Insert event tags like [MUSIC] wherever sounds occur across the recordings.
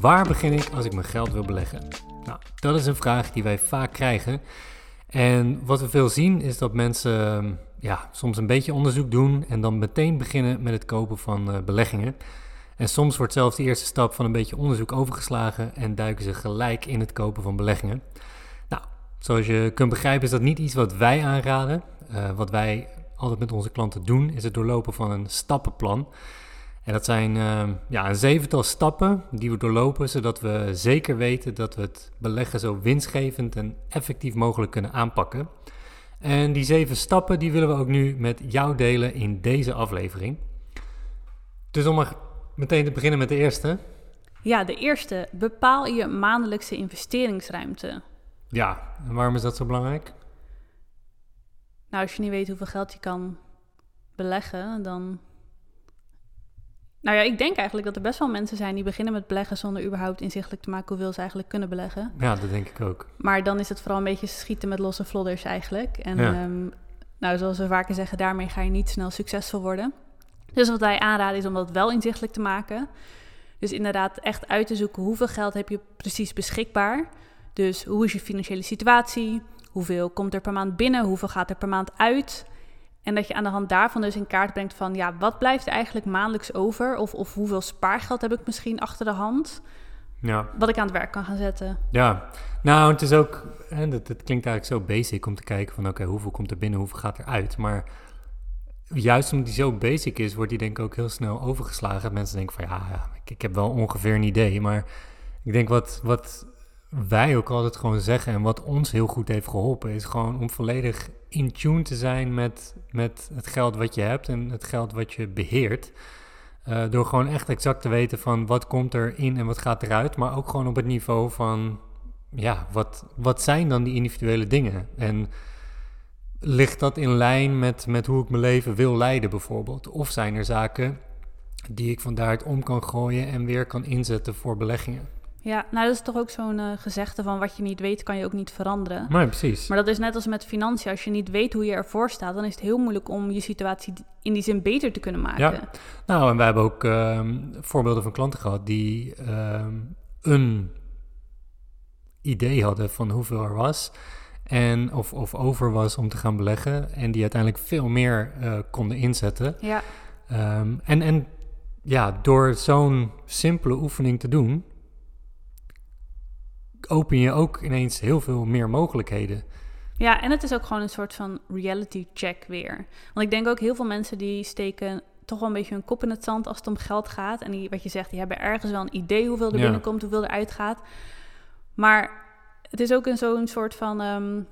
Waar begin ik als ik mijn geld wil beleggen? Nou, dat is een vraag die wij vaak krijgen. En wat we veel zien is dat mensen ja, soms een beetje onderzoek doen en dan meteen beginnen met het kopen van uh, beleggingen. En soms wordt zelfs de eerste stap van een beetje onderzoek overgeslagen en duiken ze gelijk in het kopen van beleggingen. Nou, zoals je kunt begrijpen is dat niet iets wat wij aanraden. Uh, wat wij altijd met onze klanten doen is het doorlopen van een stappenplan. En dat zijn uh, ja, een zevental stappen die we doorlopen, zodat we zeker weten dat we het beleggen zo winstgevend en effectief mogelijk kunnen aanpakken. En die zeven stappen die willen we ook nu met jou delen in deze aflevering. Dus om maar meteen te beginnen met de eerste. Ja, de eerste. Bepaal je maandelijkse investeringsruimte. Ja, en waarom is dat zo belangrijk? Nou, als je niet weet hoeveel geld je kan beleggen, dan nou ja, ik denk eigenlijk dat er best wel mensen zijn die beginnen met beleggen zonder überhaupt inzichtelijk te maken hoeveel ze eigenlijk kunnen beleggen. Ja, dat denk ik ook. Maar dan is het vooral een beetje schieten met losse vlodders eigenlijk. En ehm, nou, zoals we vaker zeggen, daarmee ga je niet snel succesvol worden. Dus wat wij aanraden is om dat wel inzichtelijk te maken. Dus inderdaad echt uit te zoeken hoeveel geld heb je precies beschikbaar. Dus hoe is je financiële situatie? Hoeveel komt er per maand binnen? Hoeveel gaat er per maand uit? En dat je aan de hand daarvan dus in kaart brengt van, ja, wat blijft er eigenlijk maandelijks over? Of, of hoeveel spaargeld heb ik misschien achter de hand? Ja. Wat ik aan het werk kan gaan zetten. Ja, nou, het is ook, en dat, dat klinkt eigenlijk zo basic om te kijken van, oké, hoeveel komt er binnen, hoeveel gaat er uit? Maar juist omdat die zo basic is, wordt die denk ik ook heel snel overgeslagen. Mensen denken van, ja, ja ik, ik heb wel ongeveer een idee, maar ik denk wat, wat wij ook altijd gewoon zeggen en wat ons heel goed heeft geholpen, is gewoon om volledig in tune te zijn met, met het geld wat je hebt en het geld wat je beheert. Uh, door gewoon echt exact te weten van wat komt er in en wat gaat eruit. Maar ook gewoon op het niveau van, ja, wat, wat zijn dan die individuele dingen? En ligt dat in lijn met, met hoe ik mijn leven wil leiden bijvoorbeeld? Of zijn er zaken die ik van daaruit om kan gooien en weer kan inzetten voor beleggingen? Ja, nou dat is toch ook zo'n uh, gezegde van wat je niet weet kan je ook niet veranderen. Nee, precies. Maar dat is net als met financiën. Als je niet weet hoe je ervoor staat, dan is het heel moeilijk om je situatie in die zin beter te kunnen maken. Ja. Nou, en wij hebben ook uh, voorbeelden van klanten gehad die uh, een idee hadden van hoeveel er was. En of, of over was om te gaan beleggen. En die uiteindelijk veel meer uh, konden inzetten. Ja. Um, en, en ja, door zo'n simpele oefening te doen, open je ook ineens heel veel meer mogelijkheden. Ja, en het is ook gewoon een soort van reality check weer. Want ik denk ook heel veel mensen die steken toch wel een beetje hun kop in het zand als het om geld gaat. En die, wat je zegt, die hebben ergens wel een idee hoeveel er binnenkomt, hoeveel er uitgaat. Maar het is ook een zo'n soort van um,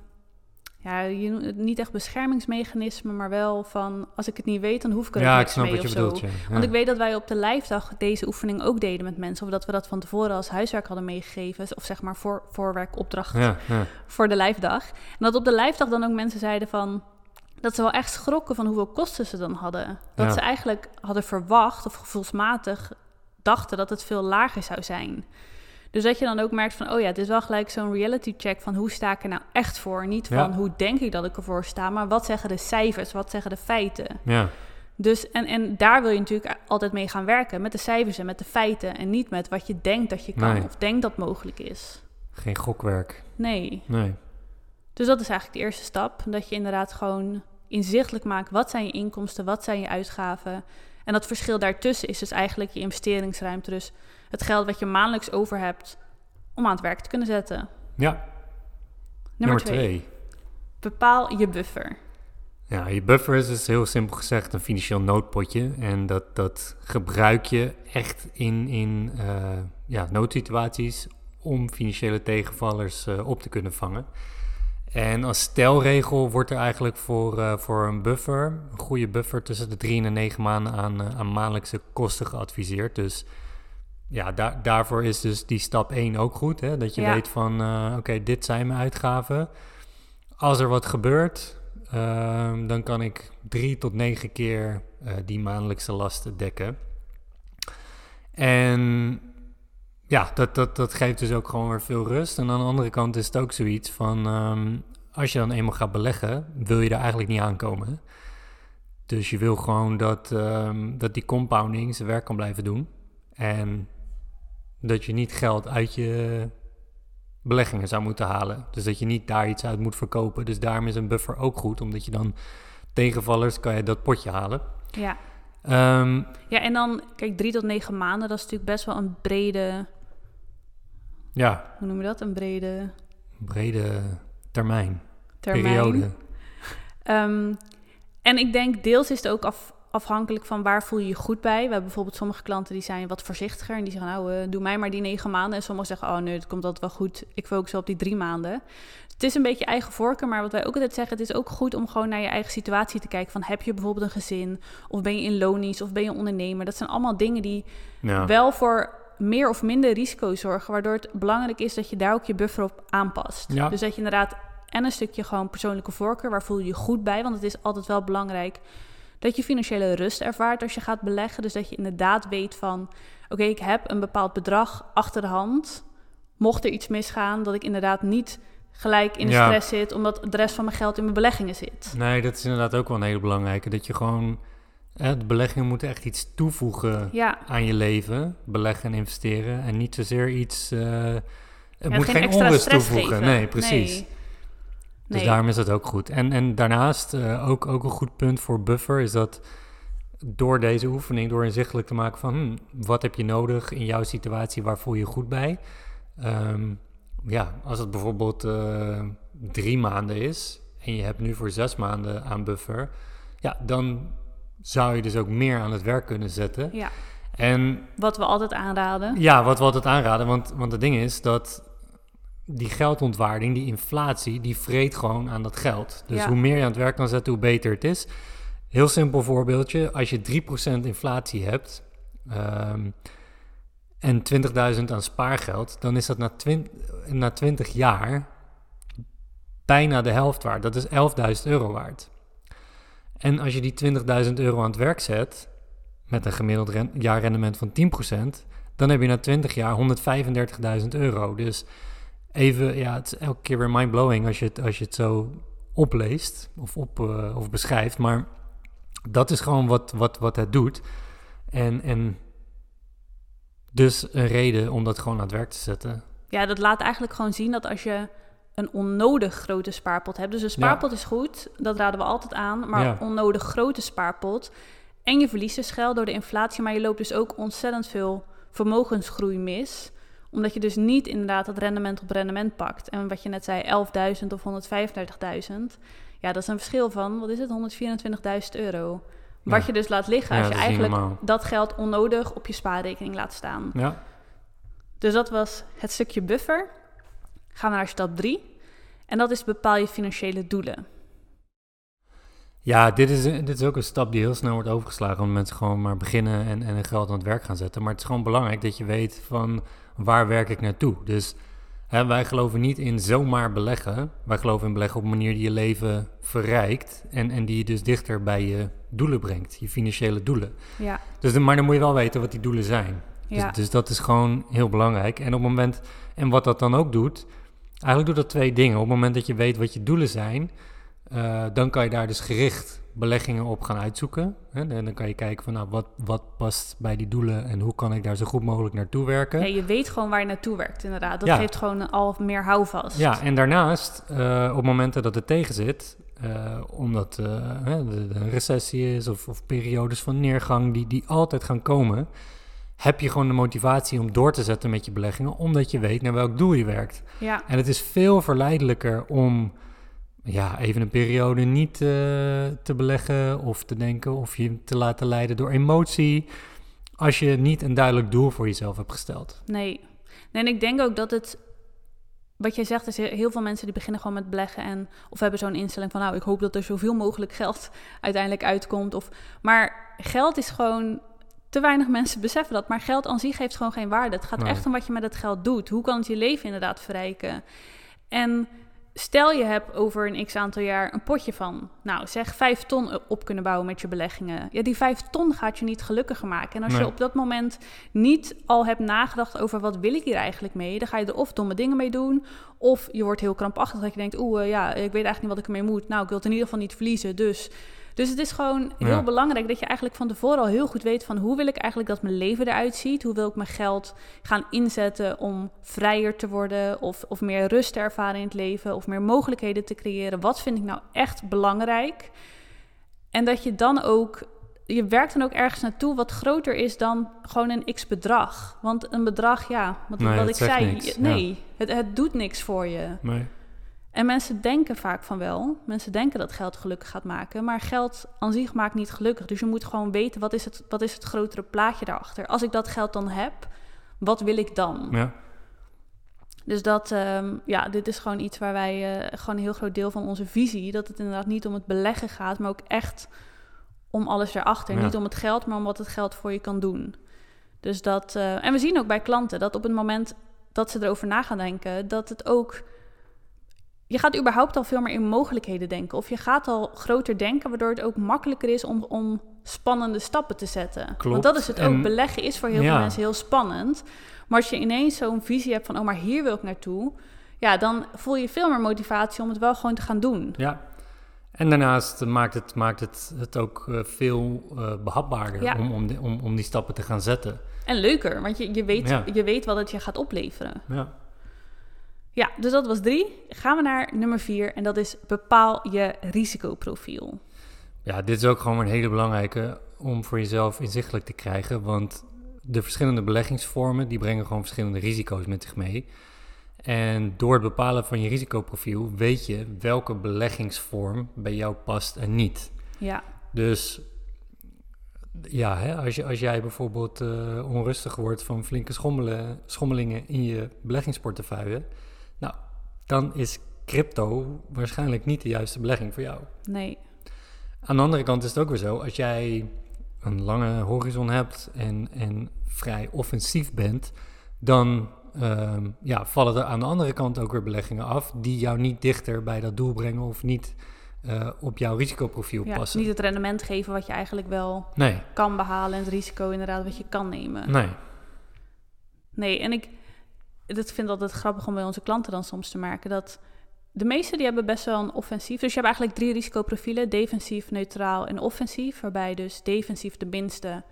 ja, je, niet echt beschermingsmechanisme, maar wel van als ik het niet weet, dan hoef ik er ja, niks mee of zo. Bedoelt, Want ik weet dat wij op de lijfdag deze oefening ook deden met mensen, of dat we dat van tevoren als huiswerk hadden meegegeven, of zeg maar voor, voorwerkopdracht ja, voor de lijfdag. En dat op de lijfdag dan ook mensen zeiden van dat ze wel echt schrokken van hoeveel kosten ze dan hadden. Dat ze eigenlijk hadden verwacht of gevoelsmatig dachten dat het veel lager zou zijn. Dus dat je dan ook merkt van, oh ja, het is wel gelijk zo'n reality check van hoe sta ik er nou echt voor? Niet van hoe denk ik dat ik ervoor sta, maar wat zeggen de cijfers, wat zeggen de feiten? Ja. Dus, en, en daar wil je natuurlijk altijd mee gaan werken, met de cijfers en met de feiten. En niet met wat je denkt dat je kan of denkt dat mogelijk is. Geen gokwerk. Nee. Nee. Dus dat is eigenlijk de eerste stap. Dat je inderdaad gewoon inzichtelijk maakt, wat zijn je inkomsten, wat zijn je uitgaven. En dat verschil daartussen is dus eigenlijk je investeringsruimte. Dus het geld wat je maandelijks over hebt om aan het werk te kunnen zetten. Ja. Nummer, twee. Bepaal je buffer. Ja, je buffer is dus heel simpel gezegd een financieel noodpotje. En dat, dat gebruik je echt in, in uh, ja, noodsituaties om financiële tegenvallers uh, op te kunnen vangen. En als stelregel wordt er eigenlijk voor, uh, voor een buffer, een goede buffer tussen de drie en de negen maanden aan, aan maandelijkse kosten geadviseerd. Dus ja, daar, daarvoor is dus die stap 1 ook goed. Hè? Dat je weet van, uh, oké, dit zijn mijn uitgaven. Als er wat gebeurt, uh, dan kan ik drie tot negen keer uh, die maandelijkse lasten dekken. En ja, dat, dat, dat geeft dus ook gewoon weer veel rust. En aan de andere kant is het ook zoiets van, um, als je dan eenmaal gaat beleggen, wil je er eigenlijk niet aankomen. Dus je wil gewoon dat, um, dat die compounding zijn werk kan blijven doen. En dat je niet geld uit je beleggingen zou moeten halen. Dus dat je niet daar iets uit moet verkopen. Dus daarom is een buffer ook goed, omdat je dan tegenvallers kan je dat potje halen. Ja. Ehm, Ja, en dan, kijk, drie tot negen maanden, dat is natuurlijk best wel een brede, ja, hoe noem je dat? Een brede brede termijn, termijn. periode. Ehm, en ik denk, deels is het ook af, afhankelijk van waar voel je je goed bij. We hebben bijvoorbeeld sommige klanten die zijn wat voorzichtiger en die zeggen, nou, eh, doe mij maar die negen maanden. En sommigen zeggen, oh nee, het komt altijd wel goed. Ik focus op die drie maanden. Het is een beetje eigen voorkeur, maar wat wij ook altijd zeggen, het is ook goed om gewoon naar je eigen situatie te kijken. Van heb je bijvoorbeeld een gezin, of ben je in lonies, of ben je ondernemer? Dat zijn allemaal dingen die Ja. wel voor meer of minder risico zorgen, waardoor het belangrijk is dat je daar ook je buffer op aanpast. Ja. Dus dat je inderdaad en een stukje gewoon persoonlijke voorkeur, waar voel je je goed bij, want het is altijd wel belangrijk dat je financiële rust ervaart als je gaat beleggen. Dus dat je inderdaad weet van, oké, ik heb een bepaald bedrag achter de hand. Mocht er iets misgaan, dat ik inderdaad niet gelijk in de Ja. stress zit, omdat de rest van mijn geld in mijn beleggingen zit. Nee, dat is inderdaad ook wel een hele belangrijke. Dat je gewoon, hè, de beleggingen moeten echt iets toevoegen Ja, aan je leven. Beleggen en investeren. En niet zozeer iets, eh, het Ja, moet geen, extra onrust stress toevoegen. geven. Nee, precies. Nee. Dus Nee. daarom is dat ook goed. En, en daarnaast, eh, ook, ook een goed punt voor buffer, is dat door deze oefening, door inzichtelijk te maken van hm, wat heb je nodig in jouw situatie, waar voel je je goed bij. Ehm, ja, als het bijvoorbeeld eh, drie maanden is en je hebt nu voor zes maanden aan buffer, ja, dan zou je dus ook meer aan het werk kunnen zetten. Ja, En wat we altijd aanraden. ja, wat we altijd aanraden, want, want het ding is dat die geldontwaarding, die inflatie, die vreet gewoon aan dat geld. Dus Ja. hoe meer je aan het werk kan zetten, hoe beter het is. Heel simpel voorbeeldje, als je 3% inflatie hebt ehm, en 20.000 aan spaargeld, dan is dat na, na 20 jaar bijna de helft waard. Dat is 11.000 euro waard. En als je die 20.000 euro aan het werk zet, met een gemiddeld ren- jaarrendement van 10%, dan heb je na 20 jaar 135.000 euro. Dus even, ja, het is elke keer weer mindblowing als je het, als je het zo opleest of, op, eh, of beschrijft. Maar dat is gewoon wat, wat, wat het doet. En, en dus een reden om dat gewoon aan het werk te zetten. Ja, dat laat eigenlijk gewoon zien dat als je een onnodig grote spaarpot hebt. Dus een spaarpot is goed, dat raden we altijd aan. Maar Ja. onnodig grote spaarpot. En je verliest dus geld door de inflatie, maar je loopt dus ook ontzettend veel vermogensgroei mis. Omdat je dus niet inderdaad dat rendement op rendement pakt. En wat je net zei, 11.000 of 135.000. Ja, dat is een verschil van, wat is het, 124.000 euro. Wat Ja. je dus laat liggen Ja, als je dat eigenlijk dat geld onnodig op je spaarrekening laat staan. Ja, Dus dat was het stukje buffer. Gaan we naar stap 3. En dat is bepaal je financiële doelen. Ja dit, is, dit is ook een stap die heel snel wordt overgeslagen. Omdat mensen gewoon maar beginnen en, en geld aan het werk gaan zetten. Maar het is gewoon belangrijk dat je weet van waar werk ik naartoe. Dus hè, wij geloven niet in zomaar beleggen. Wij geloven in beleggen op een manier die je leven verrijkt. En, en die je dus dichter bij je doelen brengt. Je financiële doelen. Ja, Dus, maar dan moet je wel weten wat die doelen zijn. Dus, ja. dus dat is gewoon heel belangrijk. En op het moment, en wat dat dan ook doet, eigenlijk doet dat twee dingen. Op het moment dat je weet wat je doelen zijn, eh, dan kan je daar dus gericht beleggingen op gaan uitzoeken. Hè? En dan kan je kijken van nou, wat, wat past bij die doelen en hoe kan ik daar zo goed mogelijk naartoe werken. Ja, je weet gewoon waar je naartoe werkt, inderdaad. Dat Ja. geeft gewoon al meer houvast. Ja, en daarnaast, eh, op momenten dat het tegen zit, eh, omdat er een recessie is of, of periodes van neergang die, die altijd gaan komen, heb je gewoon de motivatie om door te zetten met je beleggingen, omdat je weet naar welk doel je werkt. ja. En het is veel verleidelijker om ja, even een periode niet eh, te beleggen of te denken of je te laten leiden door emotie, als je niet een duidelijk doel voor jezelf hebt gesteld. Nee. nee. En ik denk ook dat het... Wat jij zegt is heel veel mensen die beginnen gewoon met beleggen en of hebben zo'n instelling van nou ik hoop dat er zoveel mogelijk geld [LAUGHS] uiteindelijk uitkomt of maar geld is gewoon te weinig mensen beseffen dat maar geld aan zich heeft gewoon geen waarde. Het gaat Nee. echt om wat je met het geld doet. Hoe kan het je leven inderdaad verrijken? En stel je hebt over een x aantal jaar een potje van, nou zeg vijf ton op kunnen bouwen met je beleggingen. Ja, die vijf ton gaat je niet gelukkiger maken. En als Nee. je op dat moment niet al hebt nagedacht over wat wil ik hier eigenlijk mee, dan ga je er of domme dingen mee doen, of je wordt heel krampachtig dat je denkt, oeh eh, ja, ik weet eigenlijk niet wat ik ermee moet. Nou, ik wil het in ieder geval niet verliezen, dus Dus het is gewoon heel belangrijk dat je eigenlijk van tevoren al heel goed weet van hoe wil ik eigenlijk dat mijn leven eruit ziet? Hoe wil ik mijn geld gaan inzetten om vrijer te worden of, of meer rust te ervaren in het leven of meer mogelijkheden te creëren? Wat vind ik nou echt belangrijk? En dat je dan ook je werkt dan ook ergens naartoe wat groter is dan gewoon een x bedrag. Want een bedrag, ja, wat, wat ik zei, nee, het, het doet niks voor je. Nee. En mensen denken vaak van wel. Mensen denken dat geld gelukkig gaat maken. Maar geld aan zich maakt niet gelukkig. Dus je moet gewoon weten, wat is het, wat is het grotere plaatje daarachter? Als ik dat geld dan heb, wat wil ik dan? Ja. Dus dat, ehm, ja, dit is gewoon iets waar wij, uh, gewoon een heel groot deel van onze visie, dat het inderdaad niet om het beleggen gaat, maar ook echt om alles erachter. Niet om het geld, maar om wat het geld voor je kan doen. Dus dat, uh, en we zien ook bij klanten dat op het moment dat ze erover na gaan denken, dat het ook je gaat überhaupt al veel meer in mogelijkheden denken. Of je gaat al groter denken, waardoor het ook makkelijker is om, om spannende stappen te zetten. Klopt. Want dat is het ook. Beleggen is voor heel veel mensen heel spannend. Maar als je ineens zo'n visie hebt van, oh, maar hier wil ik naartoe. Ja, dan voel je veel meer motivatie om het wel gewoon te gaan doen. Ja. En daarnaast maakt het, maakt het, het ook eh, veel uh, behapbaarder om, om, om, om die stappen te gaan zetten. En leuker, want je, je, weet, je weet wat het je gaat opleveren. Ja. Ja, dus dat was drie. Gaan we naar nummer vier en dat is bepaal je risicoprofiel. Ja, dit is ook gewoon een hele belangrijke om voor jezelf inzichtelijk te krijgen. Want de verschillende beleggingsvormen die brengen gewoon verschillende risico's met zich mee. En door het bepalen van je risicoprofiel weet je welke beleggingsvorm bij jou past en niet. Ja. Dus ja, hè, als, je, als jij bijvoorbeeld uh, onrustig wordt van flinke schommelen, schommelingen in je beleggingsportefeuille, dan is crypto waarschijnlijk niet de juiste belegging voor jou. Nee. Aan de andere kant is het ook weer zo, als jij een lange horizon hebt en, en vrij offensief bent, dan um, ja, vallen er aan de andere kant ook weer beleggingen af die jou niet dichter bij dat doel brengen of niet uh, op jouw risicoprofiel ja, passen. Niet het rendement geven wat je eigenlijk wel nee. kan behalen en het risico inderdaad wat je kan nemen. Nee. Nee, en ik, dat vind ik altijd grappig om bij onze klanten dan soms te merken. Dat de meesten die hebben best wel een offensief. Dus je hebt eigenlijk drie risicoprofielen: defensief, neutraal en offensief. Waarbij dus defensief de minste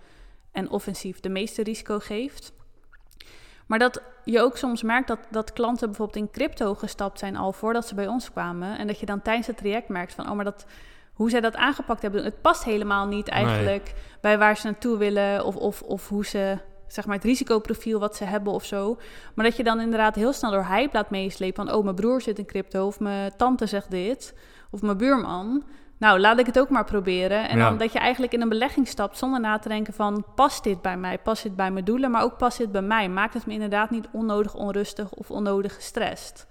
en offensief de meeste risico geeft. Maar dat je ook soms merkt dat, dat klanten bijvoorbeeld in crypto gestapt zijn al voordat ze bij ons kwamen. En dat je dan tijdens het traject merkt van, oh, maar dat, hoe zij dat aangepakt hebben, het past helemaal niet eigenlijk bij waar ze naartoe willen of, of, of hoe ze zeg maar, het risicoprofiel wat ze hebben of zo. Maar dat je dan inderdaad heel snel door hype laat meeslepen van... oh, mijn broer zit in crypto of mijn tante zegt dit of mijn buurman. Nou, laat ik het ook maar proberen. En dan dat je eigenlijk in een belegging stapt zonder na te denken van... past dit bij mij, past dit bij mijn doelen, maar ook past dit bij mij? Maakt het me inderdaad niet onnodig onrustig of onnodig gestrest?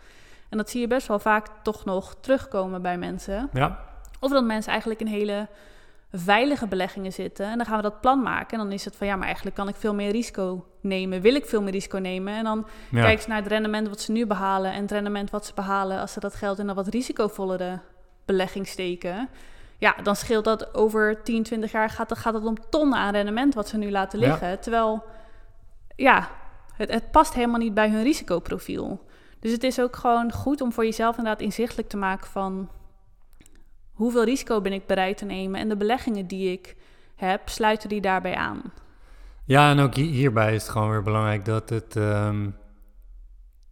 En dat zie je best wel vaak toch nog terugkomen bij mensen. Ja. Of dat mensen eigenlijk een hele veilige beleggingen zitten. En dan gaan we dat plan maken. En dan is het van ja, maar eigenlijk kan ik veel meer risico nemen. Wil ik veel meer risico nemen? En dan ja. kijken ze naar het rendement wat ze nu behalen. En het rendement wat ze behalen als ze dat geld in een wat risicovollere belegging steken. Ja, dan scheelt dat over 10, 20 jaar gaat, gaat het om tonnen aan rendement wat ze nu laten liggen. Terwijl, ja, het, het past helemaal niet bij hun risicoprofiel. Dus het is ook gewoon goed om voor jezelf inderdaad inzichtelijk te maken van hoeveel risico ben ik bereid te nemen en de beleggingen die ik heb, sluiten die daarbij aan. Ja, en ook hierbij is het gewoon weer belangrijk dat het, um,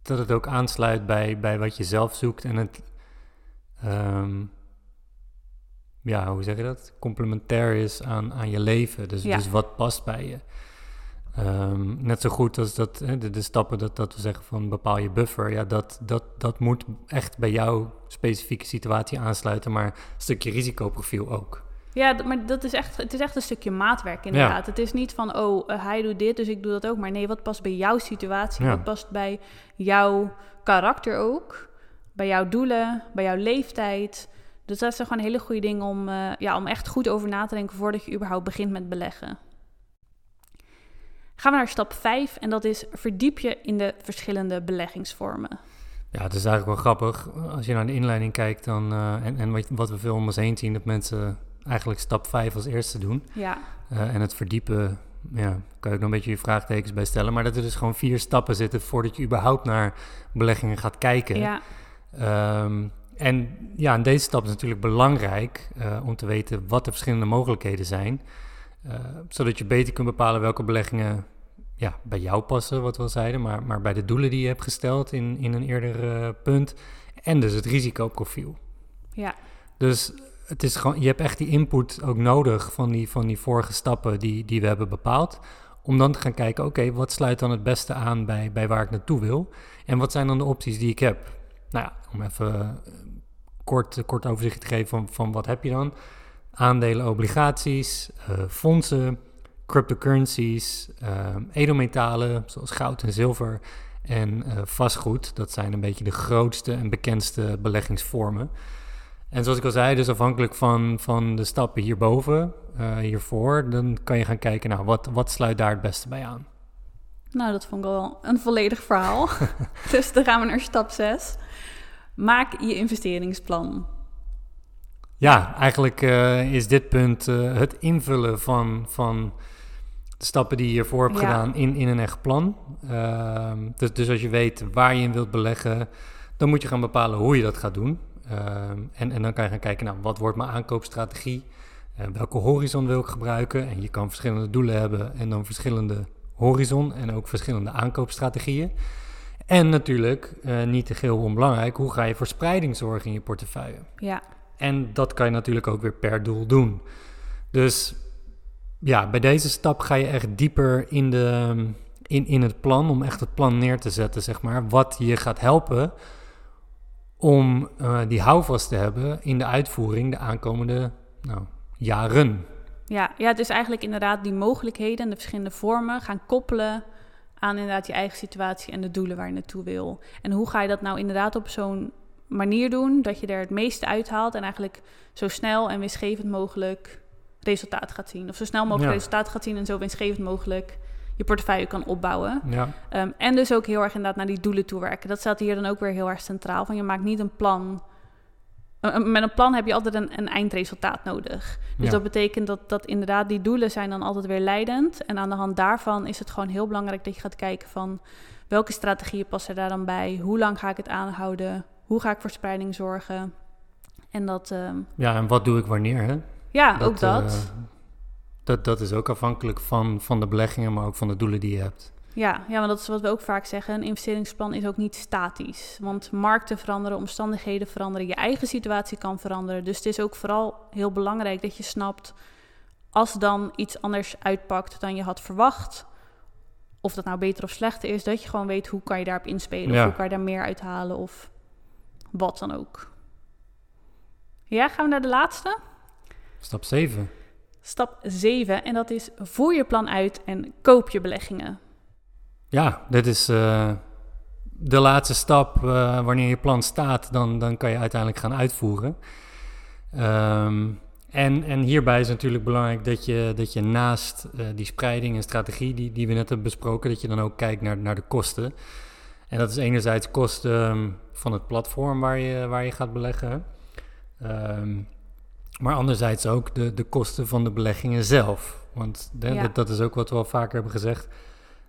dat het ook aansluit bij, bij wat je zelf zoekt en het, um, ja, hoe zeg je dat? Complementair is aan, aan je leven. Dus, dus wat past bij je. Um, net zo goed als dat, de, de, stappen dat, dat we zeggen van bepaal je buffer. Ja, dat, dat, dat moet echt bij jouw specifieke situatie aansluiten, maar een stukje risicoprofiel ook. Ja, maar dat is echt, het is echt een stukje maatwerk inderdaad. Het is niet van, oh, uh, hij doet dit, dus ik doe dat ook. Maar nee, wat past bij jouw situatie? Wat past bij jouw karakter ook? Bij jouw doelen, bij jouw leeftijd? Dus dat is gewoon een hele goede ding om, uh, ja, om echt goed over na te denken voordat je überhaupt begint met beleggen. Gaan we naar stap 5 en dat is verdiep je in de verschillende beleggingsvormen. Ja, het is eigenlijk wel grappig. Als je naar de inleiding kijkt dan, uh, en, en wat we veel om ons heen zien, dat mensen eigenlijk stap 5 als eerste doen. Ja. Uh, en het verdiepen, ja, kan je ook nog een beetje je vraagtekens bij stellen. Maar dat er dus gewoon vier stappen zitten voordat je überhaupt naar beleggingen gaat kijken. Ja. Um, en ja, deze stap is natuurlijk belangrijk om te weten wat de verschillende mogelijkheden zijn. zodat je beter kunt bepalen welke beleggingen ja, bij jou passen, wat we al zeiden, maar, maar bij de doelen die je hebt gesteld in, in een eerder punt. En dus het risicoprofiel. Ja. Dus het is gewoon, je hebt echt die input ook nodig van die, van die vorige stappen die, die we hebben bepaald. Om dan te gaan kijken, oké, wat sluit dan het beste aan bij, bij waar ik naartoe wil? En wat zijn dan de opties die ik heb? Nou ja, om even uh, kort, kort overzicht te geven van, van wat heb je dan? Aandelen, obligaties, uh, fondsen, cryptocurrencies, uh, edelmetalen zoals goud en zilver en vastgoed. Dat zijn een beetje de grootste en bekendste beleggingsvormen. En zoals ik al zei, dus afhankelijk van, van de stappen hierboven, uh, hiervoor, dan kan je gaan kijken, nou, wat, wat sluit daar het beste bij aan? Nou, dat vond ik wel een volledig verhaal. [LAUGHS] [LAUGHS] dus dan gaan we naar stap 6. Maak je investeringsplan. Ja, eigenlijk uh, is dit punt uh, het invullen van, van de stappen die je hiervoor hebt gedaan in, in een echt plan. Ehm, dus, dus als je weet waar je in wilt beleggen, dan moet je gaan bepalen hoe je dat gaat doen. Ehm, en, en dan kan je gaan kijken, nou, wat wordt mijn aankoopstrategie? Uh, welke horizon wil ik gebruiken? En je kan verschillende doelen hebben en dan verschillende horizon en ook verschillende aankoopstrategieën. En natuurlijk, uh, niet te geheel onbelangrijk, hoe ga je voor spreiding zorgen in je portefeuille? Ja. En dat kan je natuurlijk ook weer per doel doen. Dus ja, bij deze stap ga je echt dieper in, de, in, in het plan, om echt het plan neer te zetten, zeg maar, wat je gaat helpen om uh, die houvast te hebben in de uitvoering de aankomende nou, jaren. Ja, ja, is eigenlijk inderdaad die mogelijkheden en de verschillende vormen gaan koppelen aan inderdaad je eigen situatie en de doelen waar je naartoe wil. En hoe ga je dat nou inderdaad op zo'n manier doen dat je er het meeste uithaalt en eigenlijk zo snel en winstgevend mogelijk resultaat gaat zien. Of zo snel mogelijk resultaat gaat zien en zo winstgevend mogelijk je portefeuille kan opbouwen. Ja. Ehm, en dus ook heel erg inderdaad naar die doelen toe werken. Dat staat hier dan ook weer heel erg centraal. Van je maakt niet een plan. met een plan heb je altijd een, een eindresultaat nodig. Dus dat betekent dat, dat inderdaad die doelen zijn dan altijd weer leidend. En aan de hand daarvan is het gewoon heel belangrijk dat je gaat kijken van welke strategieën passen daar dan bij? Hoe lang ga ik het aanhouden? Hoe ga ik voor spreiding zorgen? En dat. Ehm, ja, en wat doe ik wanneer? Hè? Ja, ook dat. Uh, dat, dat is ook afhankelijk van, van de beleggingen, maar ook van de doelen die je hebt. Ja, ja, maar dat is wat we ook vaak zeggen. Een investeringsplan is ook niet statisch. Want markten veranderen, omstandigheden veranderen, je eigen situatie kan veranderen. Dus het is ook vooral heel belangrijk dat je snapt als dan iets anders uitpakt dan je had verwacht. Of dat nou beter of slechter is, dat je gewoon weet hoe kan je daarop inspelen. Of hoe kan je daar meer uithalen of wat dan ook. Ja, gaan we naar de laatste? Stap 7. Stap 7 en dat is voer je plan uit en koop je beleggingen. Ja, dit is uh, de laatste stap. Uh, wanneer je plan staat, dan, dan kan je uiteindelijk gaan uitvoeren. Um, en, en hierbij is natuurlijk belangrijk dat je, dat je naast uh, die spreiding en strategie die, die we net hebben besproken, dat je dan ook kijkt naar, naar de kosten. En dat is enerzijds kosten um, van het platform waar je, waar je gaat beleggen. Um, maar anderzijds ook de, de kosten van de beleggingen zelf. Want dat, dat, is ook wat we al vaker hebben gezegd.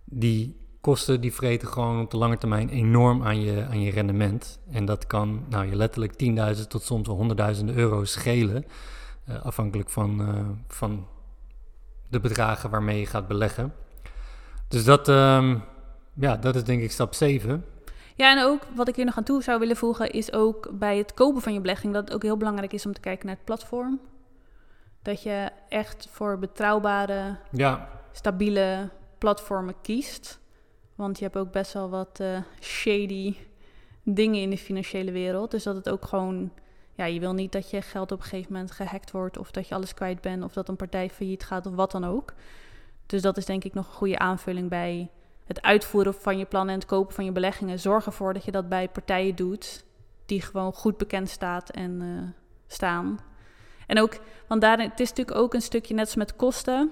Die kosten die vreten gewoon op de lange termijn enorm aan je, aan je rendement. En dat kan nou, je letterlijk 10.000 tot soms wel honderdduizenden euro's schelen. Uh, afhankelijk van, uh, van de bedragen waarmee je gaat beleggen. Dus dat, um, ja, dat is denk ik stap 7. Ja, en ook wat ik hier nog aan toe zou willen voegen, is ook bij het kopen van je belegging dat het ook heel belangrijk is om te kijken naar het platform. Dat je echt voor betrouwbare, ja. stabiele platformen kiest. Want je hebt ook best wel wat uh, shady dingen in de financiële wereld. Dus dat het ook gewoon, ja, je wil niet dat je geld op een gegeven moment gehackt wordt of dat je alles kwijt bent of dat een partij failliet gaat of wat dan ook. Dus dat is denk ik nog een goede aanvulling bij het uitvoeren van je plannen en het kopen van je beleggingen, zorg ervoor dat je dat bij partijen doet die gewoon goed bekend staat en uh, staan. En ook, want daar, het is natuurlijk ook een stukje net als met kosten.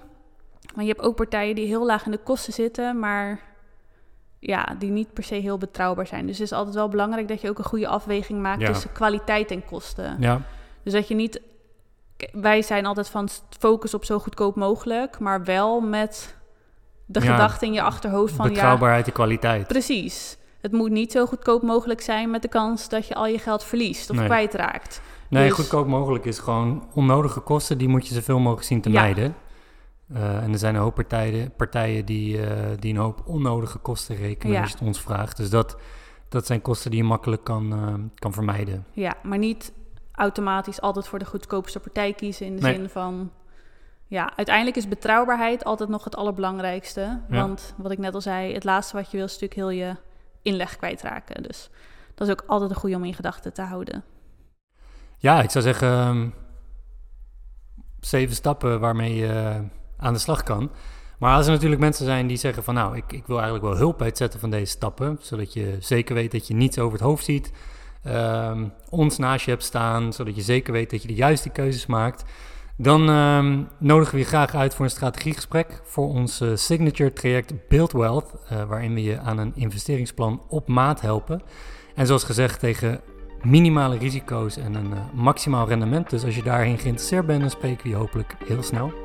Maar je hebt ook partijen die heel laag in de kosten zitten, maar ja, die niet per se heel betrouwbaar zijn. Dus het is altijd wel belangrijk dat je ook een goede afweging maakt tussen kwaliteit en kosten. Ja. Dus dat je niet. Wij zijn altijd van focus op zo goedkoop mogelijk, maar wel met de gedachte in je achterhoofd van... Betrouwbaarheid ja, en kwaliteit. Precies. het moet niet zo goedkoop mogelijk zijn met de kans dat je al je geld verliest of kwijtraakt. Nee, dus... goedkoop mogelijk is gewoon onnodige kosten, die moet je zoveel mogelijk zien te mijden. Uh, en er zijn een hoop partijen, partijen die, uh, die een hoop onnodige kosten rekenen als je het ons vraagt. Dus dat, dat zijn kosten die je makkelijk kan, uh, kan vermijden. Ja, maar niet automatisch altijd voor de goedkoopste partij kiezen in de zin van... Ja, uiteindelijk is betrouwbaarheid altijd nog het allerbelangrijkste. Want wat ik net al zei, het laatste wat je wil is natuurlijk heel je inleg kwijtraken. Dus dat is ook altijd een goede om in gedachten te houden. Ja, ik zou zeggen ehm, zeven stappen waarmee je aan de slag kan. Maar als er natuurlijk mensen zijn die zeggen van nou, ik, ik wil eigenlijk wel hulp bij het zetten van deze stappen, zodat je zeker weet dat je niets over het hoofd ziet, um, ons naast je hebt staan, zodat je zeker weet dat je de juiste keuzes maakt. Dan um, nodigen we je graag uit voor een strategiegesprek voor ons uh, signature traject Build Wealth, uh, waarin we je aan een investeringsplan op maat helpen. En zoals gezegd tegen minimale risico's en een uh, maximaal rendement. Dus als je daarin geïnteresseerd bent, dan spreken we je hopelijk heel snel.